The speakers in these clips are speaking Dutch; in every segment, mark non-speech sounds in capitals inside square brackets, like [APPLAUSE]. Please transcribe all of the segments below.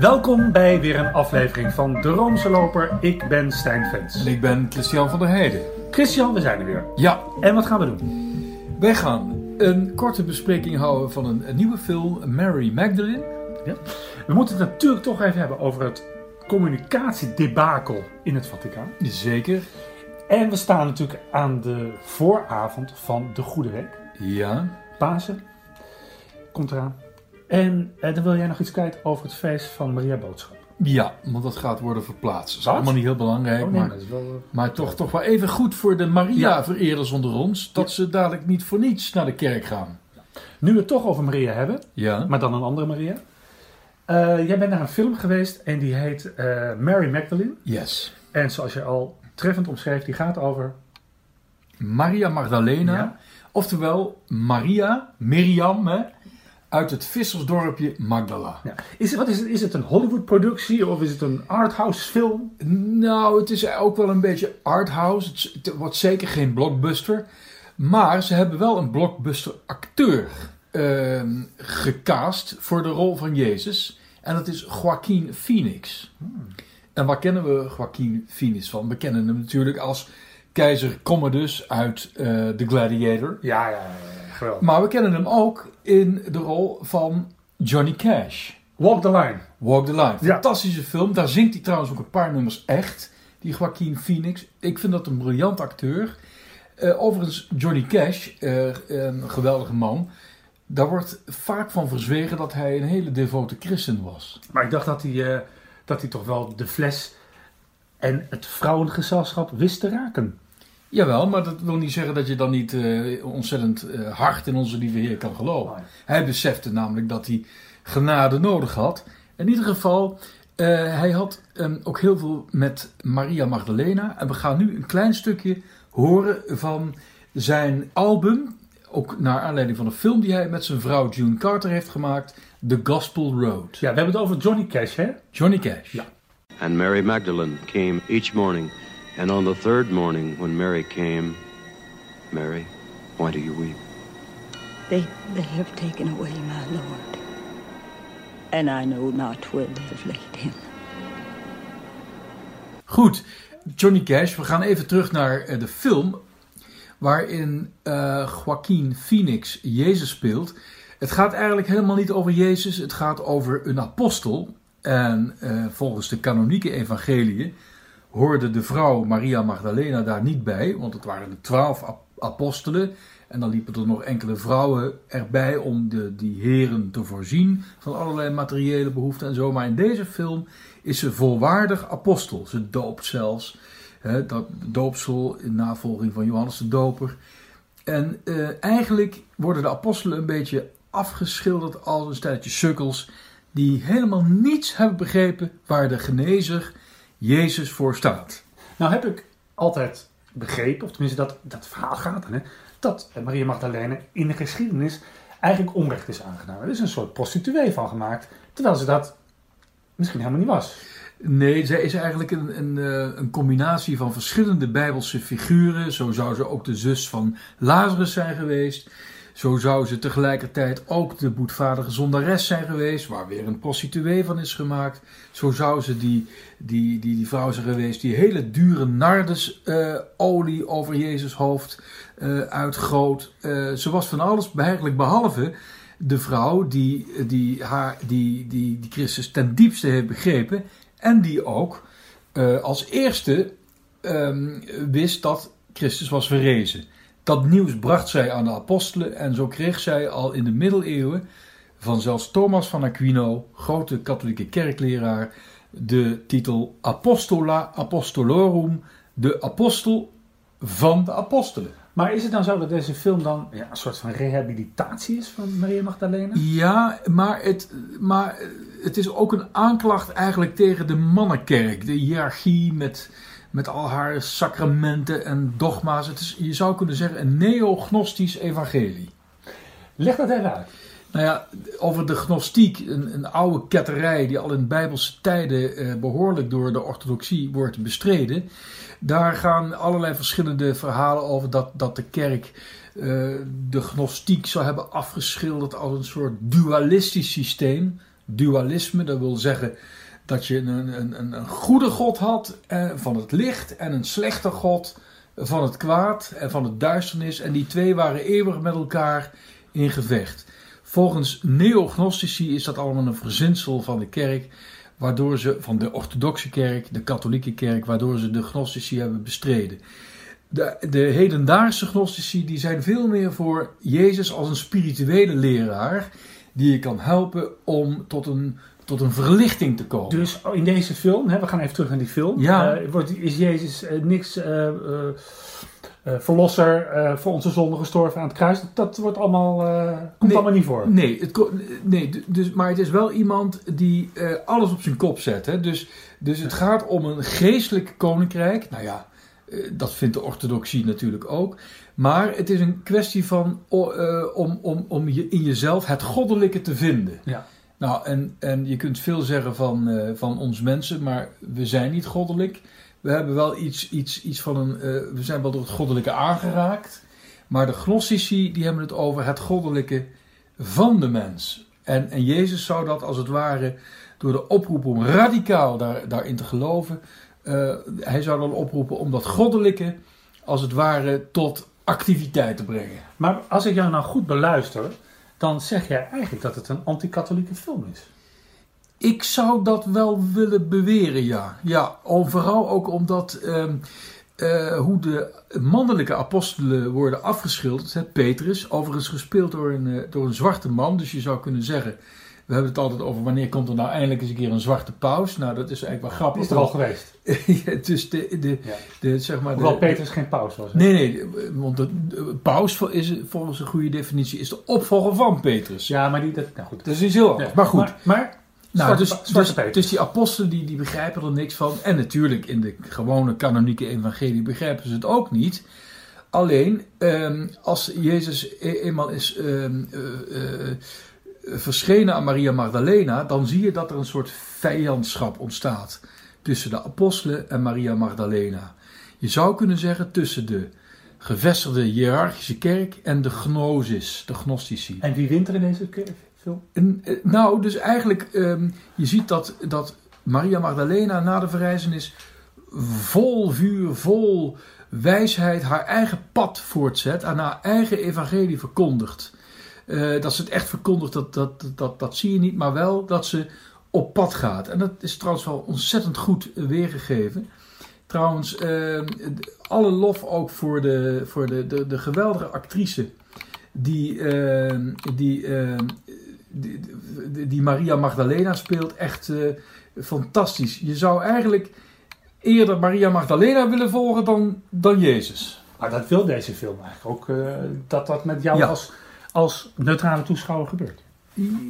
Welkom bij weer een aflevering van De Roomse Loper. Ik ben Stijn Vens. En ik ben Christian van der Heijden. Christian, we zijn er weer. Ja, En wat gaan we doen? wij gaan een korte bespreking houden van een, een nieuwe film, Mary Magdalene. Ja? We moeten het natuurlijk toch even hebben over het communicatiedebakel in het Vaticaan. Zeker. En we staan natuurlijk aan de vooravond van de Goede Week. Ja. Pasen komt eraan. En eh, dan wil jij nog iets kwijt over het feest van Maria Boodschap. Ja, want dat gaat worden verplaatst. Dat is Wat? allemaal niet heel belangrijk, Oh nee, maar, dat is wel... eh, maar toch, toch wel even goed voor de Maria-vereerders onder ons, dat ze dadelijk niet voor niets naar de kerk gaan. Nu we het toch over Maria hebben, Ja. maar dan een andere Maria. Eh, jij bent naar een film geweest en die heet eh, Mary Magdalene. Yes. En zoals je al treffend omschreef, die gaat over... Maria Magdalena, Ja. oftewel Maria, Miriam, hè, uit het vissersdorpje Magdala. Ja. Is, het, wat is, het, is het een Hollywood-productie of is het een arthouse film? Nou, het is ook wel een beetje arthouse. Het, het wordt zeker geen blockbuster. Maar ze hebben wel een blockbuster acteur ehm, gecast voor de rol van Jezus. En dat is Joaquin Phoenix. En waar kennen we Joaquin Phoenix van? We kennen hem natuurlijk als keizer Commodus uit eh The Gladiator. Ja, ja, ja, geweldig. Maar we kennen hem ook in de rol van Johnny Cash. Walk the Line. Walk the Line. Ja. Fantastische film. Daar zingt hij trouwens ook een paar nummers echt. Die Joaquin Phoenix. Ik vind dat een briljant acteur. Eh, overigens, Johnny Cash, eh, een geweldige man. Daar wordt vaak van verzwegen dat hij een hele devote christen was. Maar ik dacht dat hij, eh, dat hij toch wel de fles en het vrouwengezelschap wist te raken. Jawel, maar dat wil niet zeggen dat je dan niet eh, ontzettend eh, hard in onze lieve Heer kan geloven. Nee. Hij besefte namelijk dat hij genade nodig had. In ieder geval, eh, hij had ehm, ook heel veel met Maria Magdalena. En we gaan nu een klein stukje horen van zijn album. Ook naar aanleiding van een film die hij met zijn vrouw June Carter heeft gemaakt. The Gospel Road. Ja, we hebben het over Johnny Cash, hè? Johnny Cash. Ja. And Mary Magdalene came each morning, and on the third morning, when Mary came, Mary, why do you weep? They, they have taken away my Lord, and I know not where they have laid him. Goed, Johnny Cash. We gaan even terug naar eh, de film waarin eh Joaquin Phoenix Jezus speelt. Het gaat eigenlijk helemaal niet over Jezus, het gaat over een apostel. En eh, volgens de kanonieke evangeliën hoorde de vrouw Maria Magdalena daar niet bij, want het waren de twaalf ap- apostelen. En dan liepen er nog enkele vrouwen erbij om de, die heren te voorzien van allerlei materiële behoeften en zo. Maar in deze film is ze volwaardig apostel. Ze doopt zelfs. Hè, dat doopsel in navolging van Johannes de Doper. En eh, eigenlijk worden de apostelen een beetje afgeschilderd als een stelletje sukkels. die helemaal niets hebben begrepen waar de genezer Jezus voor staat. Nou heb ik altijd begrepen, of tenminste dat, dat verhaal gaat dan, hè, dat Maria Magdalena in de geschiedenis eigenlijk onrecht is aangedaan. Er is een soort prostituee van gemaakt, terwijl ze dat misschien helemaal niet was. Nee, zij is eigenlijk een, een, eh, een combinatie van verschillende bijbelse figuren. Zo zou ze ook de zus van Lazarus zijn geweest. Zo zou ze tegelijkertijd ook de boetvaardige zondares zijn geweest, waar weer een prostituee van is gemaakt. Zo zou ze die, die, die, die vrouw zijn geweest die hele dure nardesolie over Jezus hoofd eh uitgoot. Eh, ze was van alles eigenlijk behalve de vrouw die, die, haar, die, die, die Christus ten diepste heeft begrepen. En die ook eh, als eerste ehm, wist dat Christus was verrezen. Dat nieuws bracht zij aan de apostelen en zo kreeg zij al in de middeleeuwen van zelfs Thomas van Aquino, grote katholieke kerkleraar, de titel Apostola Apostolorum, de apostel van de apostelen. Maar is het nou zo dat deze film dan ja, een soort van rehabilitatie is van Maria Magdalena? Ja, maar het, maar het is ook een aanklacht eigenlijk tegen de mannenkerk. De hiërarchie met, met al haar sacramenten en dogma's. Het is, je zou kunnen zeggen, een neognostisch evangelie. Leg dat even uit. Nou ja, over de gnostiek, een, een oude ketterij die al in bijbelse tijden eh, behoorlijk door de orthodoxie wordt bestreden. Daar gaan allerlei verschillende verhalen over dat, dat de kerk eh, de gnostiek zou hebben afgeschilderd als een soort dualistisch systeem. dualisme. Dat wil zeggen dat je een, een, een, goede God had eh, van het licht en een slechte God van het kwaad en van het duisternis. En die twee waren eeuwig met elkaar in gevecht. Volgens neognostici is dat allemaal een verzinsel van de kerk, waardoor ze, van de orthodoxe kerk, de katholieke kerk, waardoor ze de gnostici hebben bestreden. De, de hedendaagse gnostici die zijn veel meer voor Jezus als een spirituele leraar, die je kan helpen om tot een, tot een verlichting te komen. Dus in deze film, hè, we gaan even terug naar die film. Ja. eh, wordt, is Jezus eh, niks eh, verlosser voor onze zonde gestorven aan het kruis? Dat, wordt allemaal, komt Nee. allemaal niet voor. Nee, het, nee dus, maar het is wel iemand die alles op zijn kop zet. Hè? Dus, dus het gaat om een geestelijk koninkrijk. Nou ja, dat vindt de orthodoxie natuurlijk ook. Maar het is een kwestie van om, om, om je in jezelf het goddelijke te vinden. Ja. Nou, en, en je kunt veel zeggen van, eh, van ons mensen, maar we zijn niet goddelijk. We hebben wel iets, iets, iets van een. eh, we zijn wel door het goddelijke aangeraakt. Maar de gnostici die hebben het over het goddelijke van de mens. En, en Jezus zou dat als het ware door de oproep om radicaal daar, daarin te geloven. eh, hij zou dan oproepen om dat goddelijke als het ware tot activiteit te brengen. Maar als ik jou nou goed beluister, dan zeg jij eigenlijk dat het een anti-katholieke film is. Ik zou dat wel willen beweren, ja. Ja, vooral ook omdat ehm, eh, hoe de mannelijke apostelen worden afgeschilderd. Hè, Petrus, overigens gespeeld door een, eh, door een zwarte man. Dus je zou kunnen zeggen, we hebben het altijd over wanneer komt er nou eindelijk eens een keer een zwarte paus. Nou, dat is eigenlijk wel grappig. Is er al geweest. [LAUGHS] Ja, dus de, de, Ja. de, zeg maar, Hoewel de, Petrus geen paus was. hè? Nee, nee, want de, paus is volgens een goede definitie is de opvolger van Petrus. Ja, maar die, dat, nou goed. Dat is iets heel anders. Ja. Maar goed. Maar, maar Nou, dus, zwarte dus, dus die apostelen die, die begrijpen er niks van. En natuurlijk in de gewone kanonieke evangelie begrijpen ze het ook niet. Alleen ehm, als Jezus e- eenmaal is ehm, eh, eh, verschenen aan Maria Magdalena, dan zie je dat er een soort vijandschap ontstaat tussen de apostelen en Maria Magdalena. Je zou kunnen zeggen tussen de gevestigde hiërarchische kerk en de gnosis, de gnostici. En wie wint er in deze ke- film? En, eh, nou, dus eigenlijk, ehm, je ziet dat, dat Maria Magdalena na de verrijzenis vol vuur, vol wijsheid haar eigen pad voortzet en haar eigen evangelie verkondigt. Eh, dat ze het echt verkondigt, dat, dat, dat, dat zie je niet, maar wel dat ze op pad gaat. En dat is trouwens wel ontzettend goed weergegeven. Trouwens, ehm, alle lof ook voor de, voor de, de, de geweldige actrice die, ehm, die, ehm, die, die- die Maria Magdalena speelt. Echt eh, fantastisch. Je zou eigenlijk eerder Maria Magdalena willen volgen dan, dan Jezus. Maar dat wil deze film eigenlijk ook. eh, dat dat met jou Ja. als, als neutrale toeschouwer gebeurt.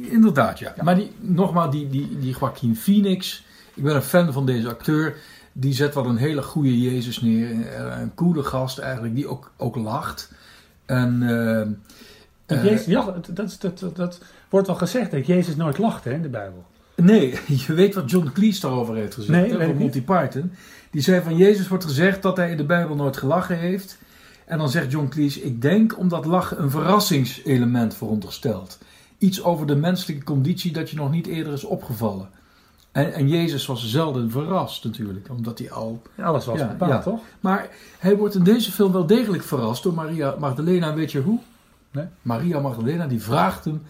Inderdaad, ja. Maar die, nogmaals, die, die, die Joaquin Phoenix. Ik ben een fan van deze acteur. Die zet wel een hele goede Jezus neer. Eh, Een coole gast eigenlijk, die ook, ook lacht. En, eh, En eh, Jezus, ja, dat, dat, dat, dat, dat wordt wel gezegd dat Jezus nooit lacht hè, in de Bijbel. Nee, [LAUGHS] je weet wat John Cleese daarover heeft gezegd. Nee, hè, Monty Python. Die zei van Jezus wordt gezegd dat hij in de Bijbel nooit gelachen heeft. En dan zegt John Cleese, ik denk omdat lachen een verrassingselement veronderstelt. Iets over de menselijke conditie dat je nog niet eerder is opgevallen. En, en Jezus was zelden verrast natuurlijk, omdat hij al... Alles was Ja, bepaald, ja. toch? Maar hij wordt in deze film wel degelijk verrast door Maria Magdalena. Weet je hoe? Nee. Maria Magdalena die vraagt hem,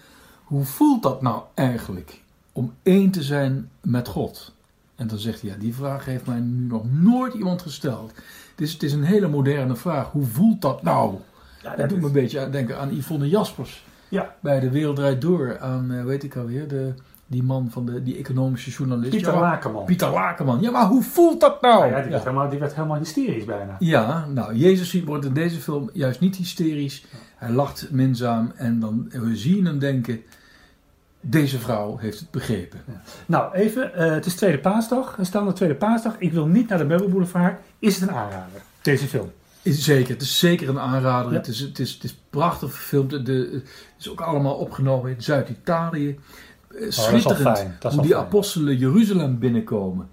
hoe voelt dat nou eigenlijk om één te zijn met God? En dan zegt hij, ja, die vraag heeft mij nu nog nooit iemand gesteld. Dus het is een hele moderne vraag. Hoe voelt dat nou? Ja, Dat doet me een beetje aan denken aan Yvonne Jaspers. Ja. Bij De Wereld Draait Door. Aan, eh, weet ik alweer, de, die man van de, die economische journalist. Pieter Ja, Lakenman. Pieter Lakenman. Ja, maar hoe voelt dat nou? Ja, die, Ja. werd helemaal, die werd helemaal hysterisch bijna. Ja, nou, Jezus wordt in deze film juist niet hysterisch. Hij lacht minzaam en dan we zien hem denken, deze vrouw heeft het begrepen. Nou, even, eh, het is tweede paasdag. We staan op tweede paasdag. Ik wil niet naar de Meubelboulevard. Is het een aanrader, deze film? Is zeker, het is zeker een aanrader. Ja. Het, is, het, is, het is prachtig gefilmd. De, de- het is ook allemaal opgenomen in Zuid-Italië. Oh, is al Schitterend fijn, dat is hoe die fijn. apostelen Jeruzalem binnenkomen.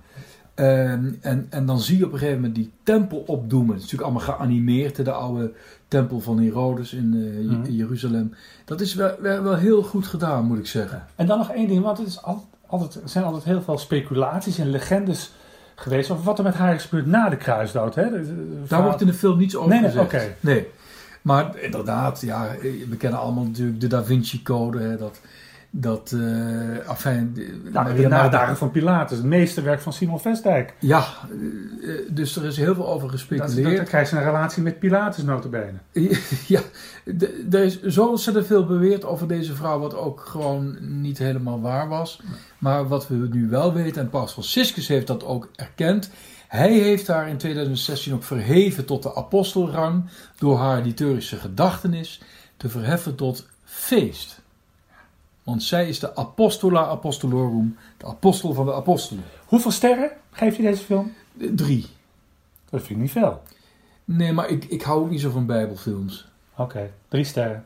Ehm, en, en dan zie je op een gegeven moment die tempel opdoemen. Het is natuurlijk allemaal geanimeerd, de oude tempel van Herodes in eh, Mhm. Jeruzalem. Dat is wel, wel, wel heel goed gedaan, moet ik zeggen. En dan nog één ding, want het is al- altijd, er zijn altijd heel veel speculaties en legendes geweest over wat er met haar is gebeurd na de kruisdood. Hè? De- de- de Daar wordt in de film niets over Nee, nee, gezegd. oké. Nee. Maar inderdaad, ja, we kennen allemaal natuurlijk de Da Vinci Code. Hè, dat, dat uh, afijn, de- Nou, de nadagen van Pilatus, het meesterwerk van Simon Vestdijk. Ja, eh, eh, dus er is heel veel over gespeculeerd. dan krijg je een relatie met Pilatus notabene. [LAUGHS] Ja, er is zo ontzettend veel beweerd over deze vrouw, wat ook gewoon niet helemaal waar was. Maar wat we nu wel weten, en Paus Franciscus heeft dat ook erkend. Hij heeft haar in 2016 ook verheven tot de apostelrang door haar liturgische gedachtenis te verheffen tot feest. Want zij is de apostola apostolorum, de apostel van de apostelen. Hoeveel sterren geeft je deze film? Drie. Dat vind ik niet veel. Nee, maar ik, ik hou ook niet zo van bijbelfilms. Oké, drie sterren.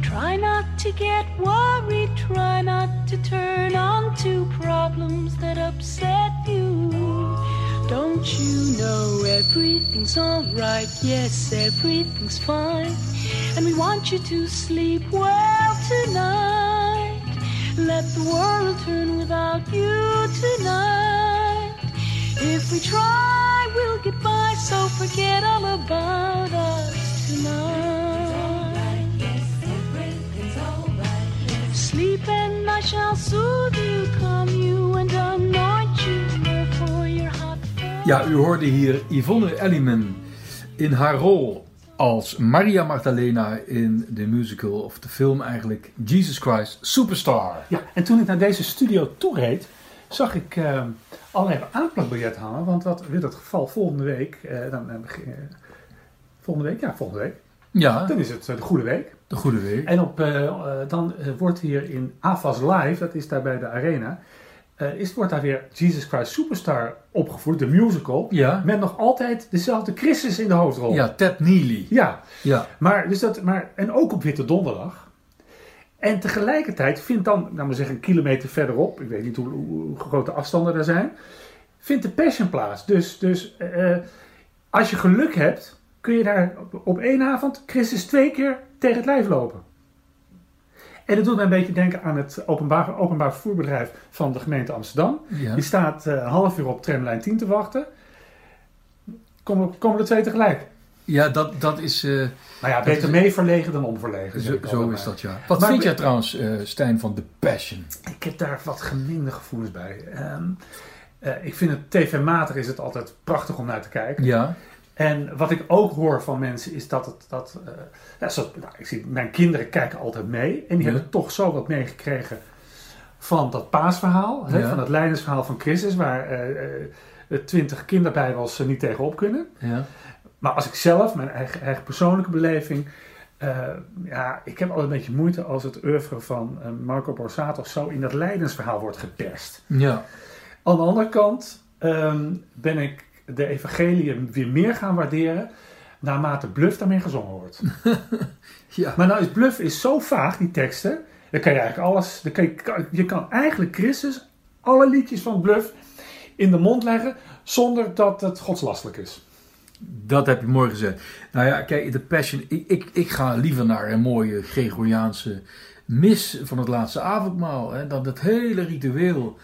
Try not to get worried, try not to turn on to problems that upset. Don't you know everything's alright? Yes, everything's fine. And we want you to sleep well tonight. Let the world turn without you tonight. If we try, we'll get by, so forget all about us tonight. Sleep and I shall soothe you, calm you Ja, u hoorde hier Yvonne Elliman in haar rol als Maria Magdalena in de musical, of de film eigenlijk, Jesus Christ Superstar. Ja, en toen ik naar deze studio toereed, zag ik eh, allerlei aanplakbiljet hangen. Want wat wordt het geval volgende week? eh, dan, eh, volgende week? Ja, volgende week. Ja, Dan is het de Goede Week. de goede week. En op, dan wordt hier in AFAS Live, dat is daar bij de Arena, eh, is, wordt daar weer Jesus Christ Superstar opgevoerd, de musical. Ja, Met nog altijd dezelfde Christus in de hoofdrol. ja Ted Neely. Ja, Ja, maar, dus dat, maar, en ook op Witte Donderdag. En tegelijkertijd vindt dan, nou maar zeggen, een kilometer verderop, ik weet niet hoe, de afstanden er zijn, vindt de Passion plaats. Dus, dus eh, als je geluk hebt, kun je daar op, op één avond Christus twee keer tegen het lijf lopen. En dat doet mij een beetje denken aan het openbaar, openbaar vervoerbedrijf van de gemeente Amsterdam. ja. Die staat een half uur op tramlijn 10 te wachten. Komen, komen er twee tegelijk. ja dat, dat is, eh, Nou ja, beter is- mee verlegen dan onverlegen. zo, is dat ja. Wat Maar- vind jij trouwens, eh, Stijn, van The Passion? Ik heb daar wat gemengde gevoelens bij. Ehm, eh, ik vind het tv-matig is het altijd prachtig om naar te kijken. Ja, En wat ik ook hoor van mensen is dat het... Dat, eh, ja, zo, nou, ik zie, mijn kinderen kijken altijd mee. En die Ja. hebben toch zo wat meegekregen van dat paasverhaal. Hè, Ja. Van het lijdensverhaal van Christus. Waar de twintig kinderbijbels er niet tegenop kunnen. ja. Maar als ik zelf, mijn eigen, eigen persoonlijke beleving. ja, ik heb altijd een beetje moeite als het oeuvre van Marco Borsato zo in dat lijdensverhaal wordt geperst. ja. Aan de andere kant ehm, ben ik de evangelie weer meer gaan waarderen naarmate Bluff daarmee gezongen wordt. [LAUGHS] ja. Maar nou is Bluff is zo vaag, die teksten. Dan kan je eigenlijk alles, dan kan je, kan- je kan eigenlijk Christus, alle liedjes van Bluff, in de mond leggen zonder dat het godslastelijk is. Dat heb je mooi gezegd. Nou ja, kijk, de Passion. Ik, ik, ik ga liever naar een mooie Gregoriaanse mis van het laatste avondmaal. Hè, dan het hele ritueel.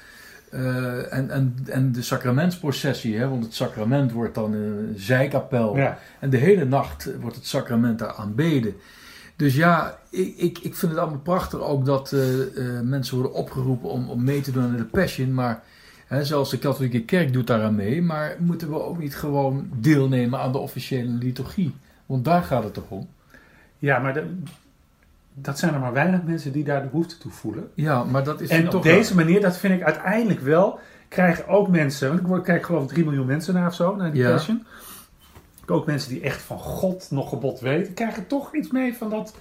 Eh, en, en, en de sacramentsprocessie. Hè, want het sacrament wordt dan in een zijkapel. Ja. En de hele nacht wordt het sacrament daar aanbeden. Dus ja, ik, ik, ik vind het allemaal prachtig ook dat eh, eh, mensen worden opgeroepen om, om mee te doen aan de Passion. Maar hè, zelfs de katholieke kerk doet daaraan mee. Maar moeten we ook niet gewoon deelnemen aan de officiële liturgie? Want daar gaat het toch om? Ja, maar de- dat zijn er maar weinig mensen die daar de behoefte toe voelen. Ja, maar dat is En toch op deze manier, dat vind ik uiteindelijk wel, krijgen ook mensen, want ik word- kijk geloof ik 3 miljoen mensen naar of zo, naar die Ja. passion. Ook mensen die echt van God nog gebod weten, krijgen toch iets mee van dat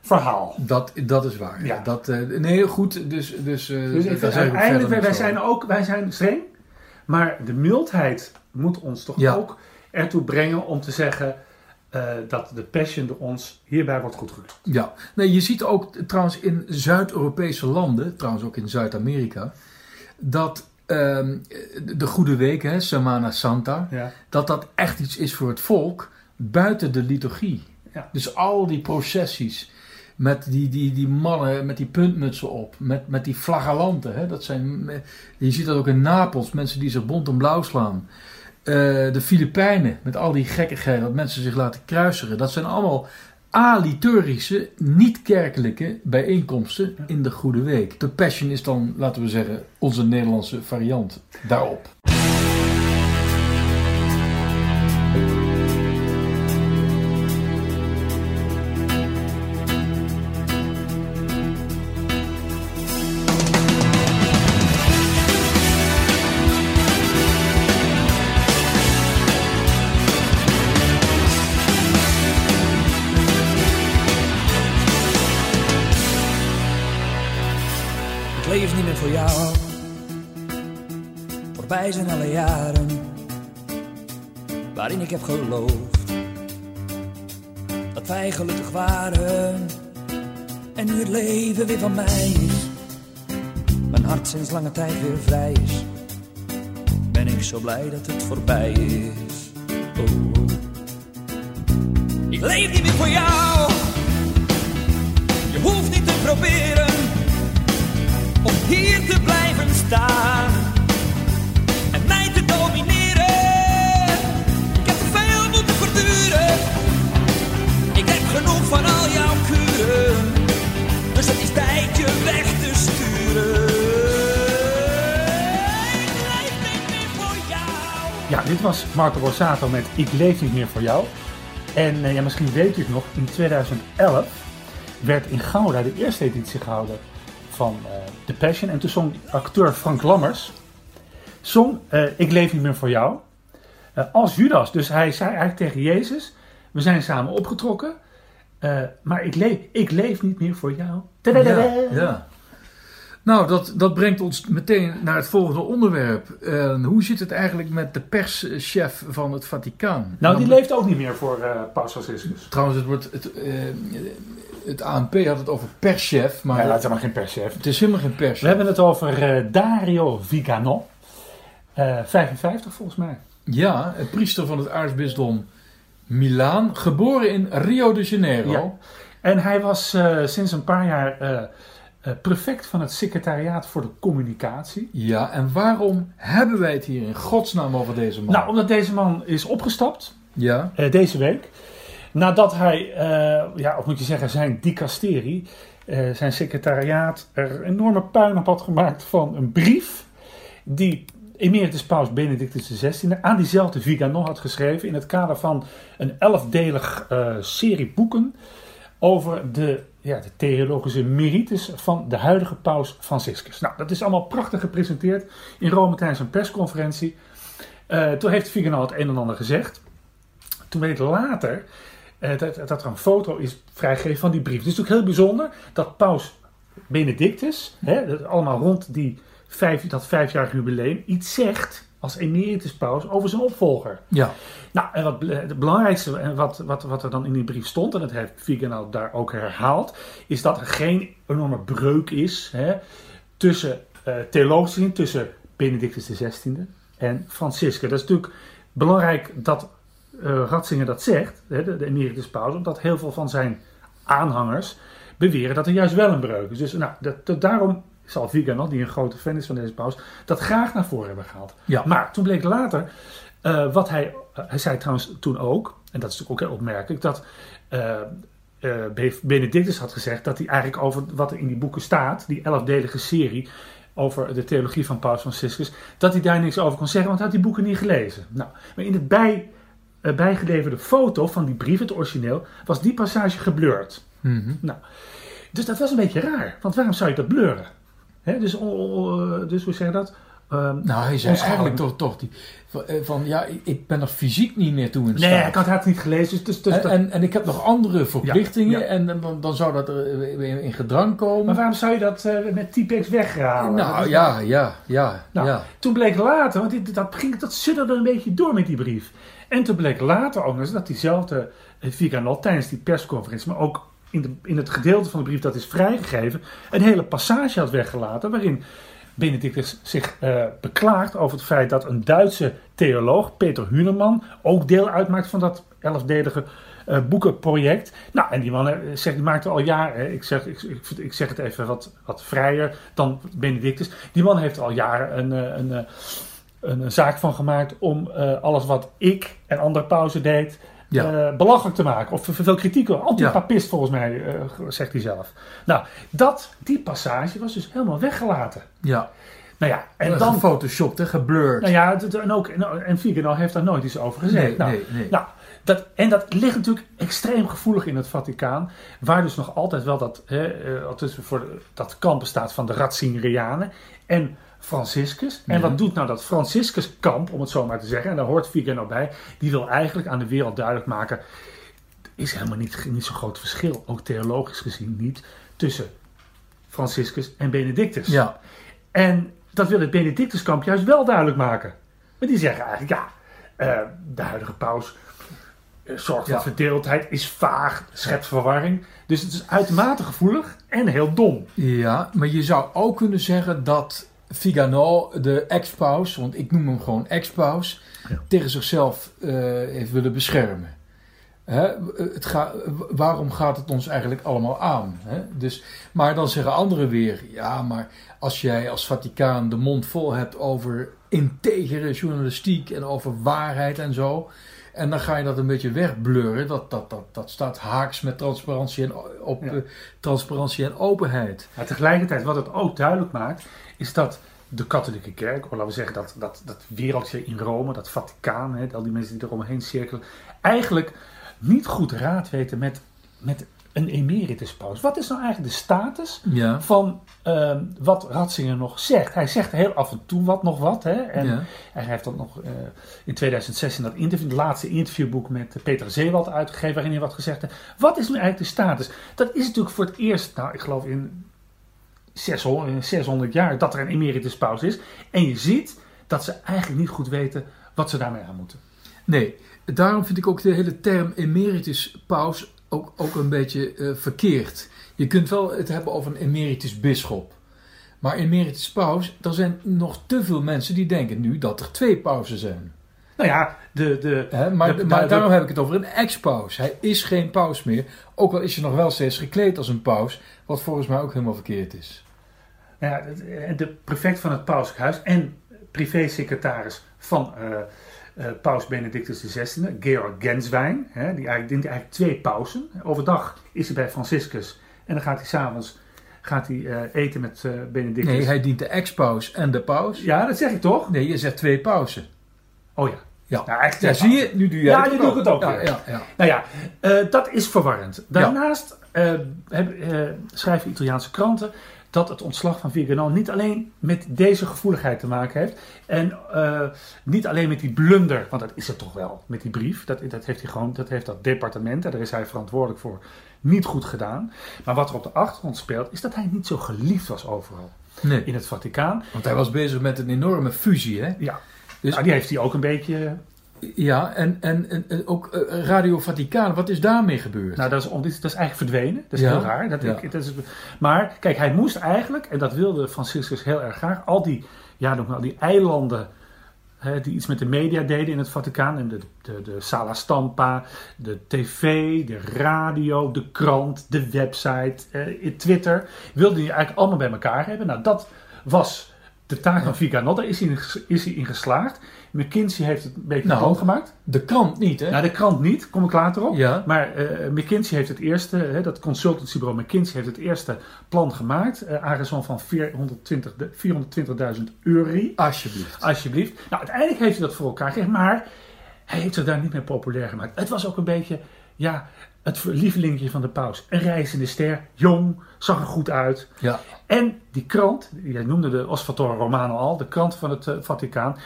verhaal. Dat, dat is waar. Ja. Dat, eh, nee, goed. Dus, dus, eh, Dus uiteindelijk, wij, zijn ook, wij zijn streng, maar de mildheid moet ons toch Ja. ook ertoe brengen om te zeggen, eh, dat de Passion door ons hierbij wordt goedgekeurd. Ja, nee, je ziet ook trouwens in Zuid-Europese landen, trouwens ook in Zuid-Amerika, dat ehm, de Goede Week, hè, Semana Santa, Ja. dat dat echt iets is voor het volk buiten de liturgie. Ja. Dus al die processies met die, die, die mannen met die puntmutsen op, met, met die flagellanten. Hè, dat zijn, je ziet dat ook in Napels, mensen die zich bont en blauw slaan. Eh, de Filipijnen met al die gekkigheid dat mensen zich laten kruiseren. Dat zijn allemaal aliturgische, niet-kerkelijke bijeenkomsten in de Goede Week. De Passion is dan, laten we zeggen, onze Nederlandse variant daarop. Ik leef niet meer voor jou. Voorbij zijn alle jaren waarin ik heb geloofd dat wij gelukkig waren. En nu het leven weer van mij is, mijn hart sinds lange tijd weer vrij is, ben ik zo blij dat het voorbij is. Oh, oh. Ik leef niet meer voor jou. Je hoeft niet te proberen om hier te blijven staan en mij te domineren. Ik heb te veel moeten verduren. Ik heb genoeg van al jouw kuren, dus het is tijd je weg te sturen. Ik leef niet meer voor jou. Ja, dit was Marco Borsato met Ik leef niet meer voor jou. En eh, ja, misschien weet u het nog, in 2011 werd in Gouda de eerste editie gehouden van eh The Passion. En toen zong acteur Frank Lammers, zong eh, Ik leef niet meer voor jou, eh, als Judas. Dus hij zei eigenlijk tegen Jezus, we zijn samen opgetrokken, maar ik leef, ik leef niet meer voor jou. Ja, ja. Nou, dat, dat brengt ons meteen naar het volgende onderwerp. Hoe zit het eigenlijk met de perschef van het Vaticaan? Nou, die leeft ook niet meer voor eh Paus Franciscus. Trouwens, het, wordt, het, het ANP had het over perschef, maar Maar dat is helemaal geen perschef. het is helemaal geen perschef. We hebben het over eh, Dario Vigano. Eh 55 volgens mij. Ja, een priester van het aartsbisdom Milaan, geboren in Rio de Janeiro. Ja. En hij was eh, sinds een paar jaar eh, eh, prefect van het secretariaat voor de communicatie. Ja, en waarom hebben wij het hier in godsnaam over deze man? Nou, omdat deze man is opgestapt ja, eh, deze week. Nadat hij, eh, ja, of moet je zeggen, zijn dicasterie, eh, zijn secretariaat, er enorme puin op had gemaakt van een brief die emeritus paus Benedictus XVI aan diezelfde Vigano had geschreven in het kader van een elfdelig eh, serie boeken over de, ja, de theologische merites van de huidige paus Franciscus. Nou, dat is allemaal prachtig gepresenteerd in Rome tijdens een persconferentie. Toen heeft Vigano het een en ander gezegd. Toen weet later eh, dat, dat er een foto is vrijgegeven van die brief. Het is natuurlijk heel bijzonder dat paus Benedictus, hè, dat allemaal rond die vijf, dat vijfjarig jubileum, iets zegt als emeritus paus over zijn opvolger. ja. Nou, en wat, bel- het belangrijkste en wat, wat, wat er dan in die brief stond, en dat heeft Vigano daar ook herhaald, is dat er geen enorme breuk is hè, tussen eh theologisch gezien, tussen Benedictus XVI en Franciscus. Dat is natuurlijk belangrijk dat Ratzinger dat zegt, hè, de, de emeritus paus, omdat heel veel van zijn aanhangers beweren dat er juist wel een breuk is. Dus nou, dat, dat- daarom zal Vigano, die een grote fan is van deze paus, dat graag naar voren hebben gehaald. Ja. Maar toen bleek later, eh, wat hij, eh, hij zei trouwens toen ook, en dat is natuurlijk ook heel opmerkelijk, dat Be- Benedictus had gezegd dat hij eigenlijk over wat er in die boeken staat, die elfdelige serie over de theologie van Paus Franciscus, dat hij daar niks over kon zeggen, want hij had die boeken niet gelezen. Nou, maar in de bij, bijgeleverde foto van die brief, het origineel, was die passage geblurred. Mhm. Nou, dus dat was een beetje raar. Want waarom zou je dat blurren? Hè, dus, dus hoe zeg je dat? ehm, Nou, hij zei eigenlijk toch, toch die, van, eh, ja, ik- ben er fysiek niet meer toe in nee, staat. ik had het niet gelezen. Dus, dus en, dat- en, en ik heb nog andere verplichtingen ja. en dan, dan zou dat er eh, in gedrang komen. maar waarom zou je dat eh, met T-Pex weghalen? Nou ja, ja, ja, Nou, ja. Toen bleek later, want dit, dat, ging, dat sudderde een beetje door met die brief. En toen bleek later ook eens dat diezelfde eh, Viganot tijdens die persconferentie, maar ook in, de, in het gedeelte van de brief dat is vrijgegeven, een hele passage had weggelaten waarin Benedictus zich eh, beklaagt over het feit dat een Duitse theoloog, Peter Huneman, ook deel uitmaakt van dat elfdelige eh, boekenproject. Nou, en die man zegt, die maakte al jaren, ik, zeg, ik, ik, zeg het even wat, wat vrijer dan Benedictus. Die man heeft al jaren een, een, een, zaak van gemaakt om eh, alles wat ik en andere pauze deed. Ja. eh, belachelijk te maken. Of veel kritiek. Anti-papist volgens mij, eh, zegt hij zelf. Nou, dat, die passage was dus helemaal weggelaten. ja. Nou ja, en dan... gefotoshopt, hè, geblurred. Nou ja, en ook en, Vigano heeft daar nooit iets over gezegd. Nee, nou, nee, nee. nou, dat, en dat ligt natuurlijk extreem gevoelig in het Vaticaan, waar dus nog altijd wel dat, hè, althans voor de- dat kamp bestaat van de Ratzingerianen en Franciscus. En wat doet nou dat Franciscus-kamp, om het zo maar te zeggen, en daar hoort Vigano bij, die wil eigenlijk aan de wereld duidelijk maken, er is helemaal niet, niet zo'n groot verschil, ook theologisch gezien niet, tussen Franciscus en Benedictus. ja. En dat wil het Benedictuskamp juist wel duidelijk maken. Maar die zeggen eigenlijk, ja, eh, de huidige paus eh, zorgt voor Ja. verdeeldheid, is vaag, schept verwarring. Dus het is uitermate gevoelig en heel dom. Ja, maar je zou ook kunnen zeggen dat Vigano, de ex-paus, want ik noem hem gewoon ex-paus, Ja. tegen zichzelf eh, heeft willen beschermen. Hè, het ga, waarom gaat het ons eigenlijk allemaal aan? Hè? Dus, maar dan zeggen anderen weer, ja, maar als jij als Vaticaan de mond vol hebt over integere journalistiek en over waarheid en zo, en dan ga je dat een beetje wegblurren, dat, dat, dat, dat staat haaks met transparantie en, op, Ja. eh, transparantie en openheid. Maar tegelijkertijd, wat het ook duidelijk maakt, is dat de katholieke kerk, of laten we zeggen dat, dat, dat wereldje in Rome, dat Vaticaan, hè, al die mensen die er omheen cirkelen, eigenlijk niet goed raad weten met, met een emerituspaus. Wat is nou eigenlijk de status Ja. van ehm, wat Ratzinger nog zegt. Hij zegt heel af en toe wat nog wat. Hè? En Ja. hij heeft dat nog eh, in 2016 dat interview, het laatste interviewboek met Peter Zeewald uitgegeven, waarin hij wat gezegd heeft. Wat is nu eigenlijk de status? Dat is natuurlijk voor het eerst, nou ik geloof in 600, in 600 jaar, dat er een emeritus paus is. En je ziet dat ze eigenlijk niet goed weten wat ze daarmee aan moeten. Nee, daarom vind ik ook de hele term emeritus paus ook, ook een beetje eh, verkeerd. Je kunt wel het hebben over een emeritus bisschop. Maar emeritus paus, er zijn nog te veel mensen die denken nu dat er twee pausen zijn. Nou ja, de, de? Maar, de- maar de- daarom heb ik het over een ex-paus. Hij is geen paus meer. Ook al is hij nog wel steeds gekleed als een paus. Wat volgens mij ook helemaal verkeerd is. Nou ja, de- de prefect van het Pauselijk Huis en privésecretaris van eh, eh, Paus Benedictus XVI, Georg Genswein, hè, die eigenlijk, dient eigenlijk twee pausen. Overdag is hij bij Franciscus en dan gaat hij s'avonds gaat hij, eh, eten met eh, Benedictus. Nee, hij dient de ex-paus en de paus. Ja, dat zeg ik toch? Nee, je zegt twee pauzen. Oh ja. Ja, Nou, eigenlijk ja zie je? Nu doe jij Ja, het nu doe ik het ook Ja, weer. ja, ja. Nou ja, dat is verwarrend. Daarnaast heb- schrijven Italiaanse kranten dat het ontslag van Vigano niet alleen met deze gevoeligheid te maken heeft. En eh, niet alleen met die blunder, want dat is het toch wel, met die brief. Dat, dat heeft hij gewoon, dat heeft dat departement, en daar is hij verantwoordelijk voor, niet goed gedaan. Maar wat er op de achtergrond speelt, is dat hij niet zo geliefd was overal Nee, in het Vaticaan. want hij was bezig met een enorme fusie, hè? Ja, Dus- nou, die heeft hij ook een beetje Ja, en, en, ook eh, Radio Vaticaan, wat is daarmee gebeurd? Nou, dat is, dat is eigenlijk verdwenen. Dat is Ja, heel raar. Dat ja. ik, dat is, maar kijk, hij moest eigenlijk, en dat wilde Franciscus heel erg graag, al die, ja, noem maar, die eilanden hè, die iets met de media deden in het Vaticaan. En de, de, de Sala Stampa, de tv, de radio, de krant, de website, eh, Twitter. Wilde hij eigenlijk allemaal bij elkaar hebben. Nou, dat was de taak van Vigano. Daar is hij, in is hij in geslaagd. McKinsey heeft het een beetje Nou, gemaakt. De krant niet, hè? Nou, de krant niet, kom ik later op. Ja. Maar eh, McKinsey heeft het eerste, hè, dat consultancybureau McKinsey heeft het eerste plan gemaakt. eh aangezien van 420 de- 420.000 euro. Alsjeblieft. Alsjeblieft. Nou, uiteindelijk heeft hij dat voor elkaar gekregen, maar hij heeft zich daar niet meer populair gemaakt. Het was ook een beetje, ja, het lievelingetje van de paus. Een reizende ster, jong, zag er goed uit. Ja. En die krant, jij noemde de Osservatore Romano al, de krant van het eh, Vaticaan,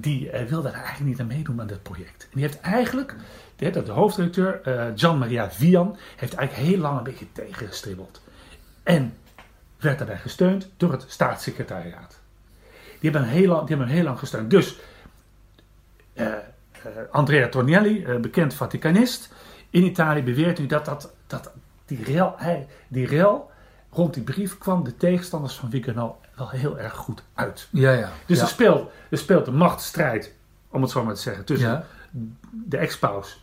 die eh, wilde daar eigenlijk niet aan meedoen aan dit project. En die heeft eigenlijk, de, de hoofdredacteur eh, Gian Maria Vian, heeft eigenlijk heel lang een beetje tegengestribbeld. En werd daarbij gesteund door het staatssecretariaat. Die hebben hem heel lang, die hebben heel lang gesteund. Dus eh, eh, Andrea Tornielli, eh, bekend Vaticanist, in Italië beweert nu dat, dat, dat die, rel, hij, die rel rond die brief kwam de tegenstanders van Vigano wel heel erg goed uit. Ja, ja. Dus ja. er, speelt, er speelt een machtsstrijd, om het zo maar te zeggen, tussen Ja. de ex-paus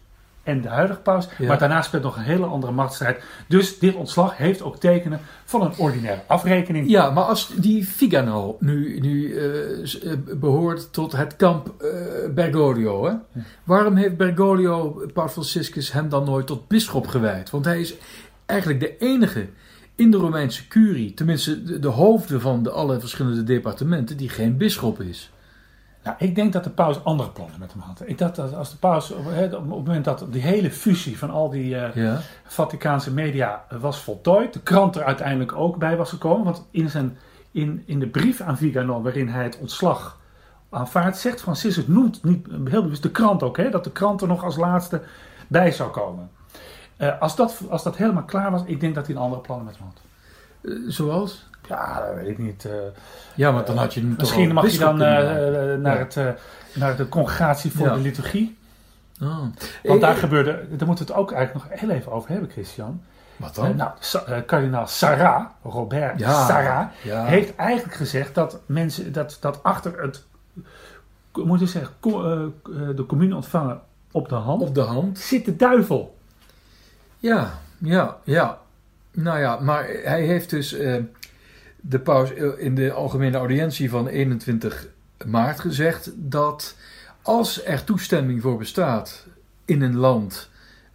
en de huidige paus. Ja. Maar daarnaast speelt nog een hele andere machtsstrijd. Dus dit ontslag heeft ook tekenen van een ordinaire afrekening. Ja, maar als die Vigano nu, nu eh, eh, behoort tot het kamp eh, Bergoglio, hè? waarom heeft Bergoglio, Paus Franciscus, hem dan nooit tot bisschop gewijd? Want hij is eigenlijk de enige in de Romeinse curie, tenminste de, de hoofden van de alle verschillende departementen, die geen bisschop is. Nou, ik denk dat de paus andere plannen met hem had. Ik dacht dat als de paus, op op het moment dat die hele fusie van al die eh, Ja, Vaticaanse media was voltooid, de krant er uiteindelijk ook bij was gekomen. Want in, zijn, in, in de brief aan Vigano, waarin hij het ontslag aanvaardt, zegt Franciscus, noemt niet heel bewust de krant ook, hè, dat de krant er nog als laatste bij zou komen. Eh, als, dat, als dat helemaal klaar was, ik denk dat hij een andere plannen met hem had. Eh, zoals? Ja, dat weet ik niet. eh. Ja, maar dan had je Misschien mag je dan naar, Ja. het, eh, naar de congregatie voor Ja. de liturgie. Ah. Want daar gebeurde, daar moeten we het ook eigenlijk nog heel even over hebben, Christian. Wat dan? nou, Sa- kardinaal Sarah, Robert Ja, Sarah, ja. heeft eigenlijk gezegd dat mensen, dat, dat achter het, moet je zeggen, co- de commune ontvangen op de hand, Op de hand. zit de duivel. Ja, ja, ja. Nou ja, maar hij heeft dus eh, de paus in de algemene audiëntie van 21 maart gezegd dat als er toestemming voor bestaat in een land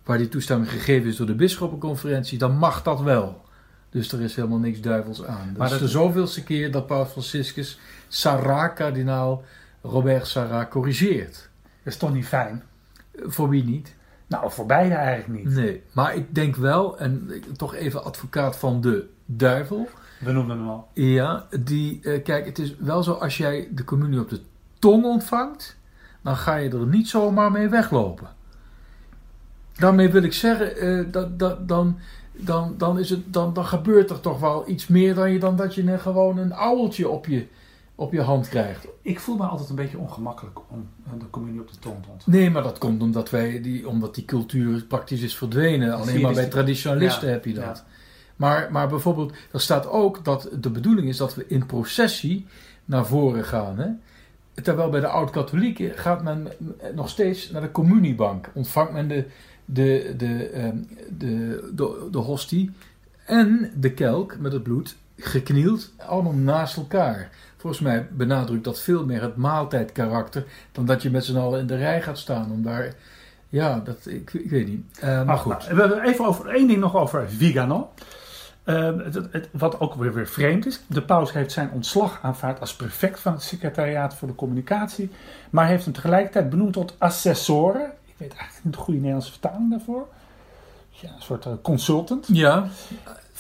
waar die toestemming gegeven is door de bisschoppenconferentie, dan mag dat wel. Dus er is helemaal niks duivels aan. Dat Maar is dat- de zoveelste keer dat paus Franciscus Sarah, kardinaal Robert Sarah, corrigeert. Dat is toch niet fijn? Voor wie niet? Nou, voor beide eigenlijk niet. Nee, maar ik denk wel, en ik- toch even advocaat van de duivel. We noemden hem al. Ja, die, eh, kijk, het is wel zo als jij de communie op de tong ontvangt, dan ga je er niet zomaar mee weglopen. Daarmee wil ik zeggen, eh, dat, dat, dan, dan, dan, is het, dan, dan gebeurt er toch wel iets meer dan, je, dan dat je een, gewoon een ouweltje op je, op je hand krijgt. Ik voel me altijd een beetje ongemakkelijk om de communie op de tong te ontvangen. Nee, maar dat komt omdat, wij die, omdat die cultuur praktisch is verdwenen. Alleen maar bij traditionalisten Ja, heb je dat. ja. Maar, maar bijvoorbeeld, er staat ook dat de bedoeling is dat we in processie naar voren gaan. Hè? Terwijl bij de oud-katholieken gaat men nog steeds naar de communiebank. Ontvangt men de, de, de, ehm, de, de, de hostie en de kelk met het bloed geknield, allemaal naast elkaar. Volgens mij benadrukt dat veel meer het maaltijdkarakter dan dat je met z'n allen in de rij gaat staan om daar. Ja, dat, ik, ik weet niet. Eh, maar goed. Nou, we hebben even over één ding nog over Vigano. Eh, het, wat ook weer, weer vreemd is. De paus heeft zijn ontslag aanvaard als prefect van het secretariaat voor de communicatie. Maar heeft hem tegelijkertijd benoemd tot assessore. Ik weet eigenlijk niet de goede Nederlandse vertaling daarvoor. Ja, een soort eh, consultant. Ja,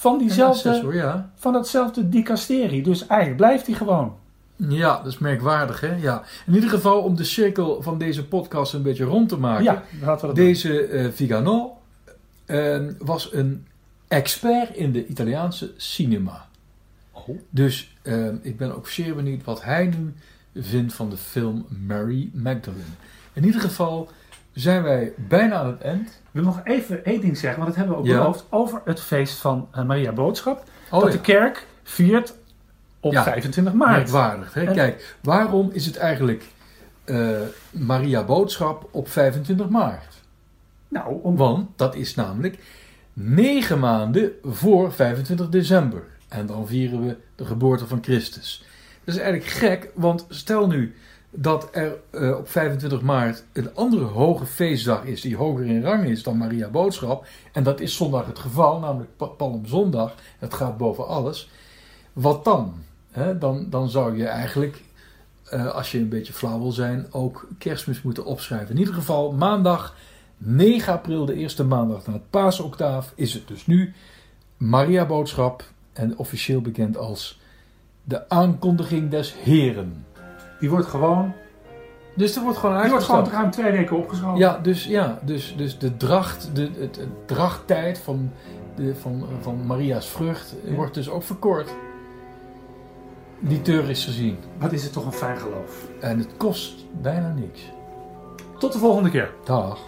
Van, diezelfde, assessor, ja. van datzelfde dicasterie. Dus eigenlijk blijft hij gewoon. Ja, dat is merkwaardig, hè? Ja. In ieder geval, om de cirkel van deze podcast een beetje rond te maken. Ja, laten we dat doen. Deze eh, Vigano eh, was een expert in de Italiaanse cinema. Oh. Dus eh, ik ben ook zeer benieuwd wat hij nu vindt van de film Mary Magdalene. In ieder geval zijn wij bijna aan het eind. Ik wil nog even één ding zeggen, want dat hebben we ook Ja. beloofd. Over het feest van eh, Maria Boodschap. Oh, dat ja. de kerk viert op Ja. 25 maart. Merkwaardig. Hè? En- Kijk, waarom is het eigenlijk eh, Maria Boodschap op 25 maart? Nou, om, Want dat is namelijk negen maanden voor 25 december. En dan vieren we de geboorte van Christus. Dat is eigenlijk gek, want stel nu dat er eh, op 25 maart een andere hoge feestdag is die hoger in rang is dan Maria Boodschap. En dat is zondag het geval, namelijk Pa- Palmzondag. Het gaat boven alles. Wat dan? Dan, dan zou je eigenlijk, eh, als je een beetje flauw wil zijn, ook kerstmis moeten opschrijven. In ieder geval maandag 9 april, de eerste maandag na het paasoctaaf, is het dus nu Maria Boodschap en officieel bekend als de aankondiging des Heren. Die wordt gewoon, Dus er wordt gewoon die wordt gewoon ruim twee weken opgeschoven. Ja, dus, ja, dus, dus de dracht, de, het, het drachttijd van, de, van, van Maria's vrucht Ja. wordt dus ook verkort. Liturgisch gezien. Wat is het toch een fijn geloof. En het kost bijna niks. Tot de volgende keer. Dag.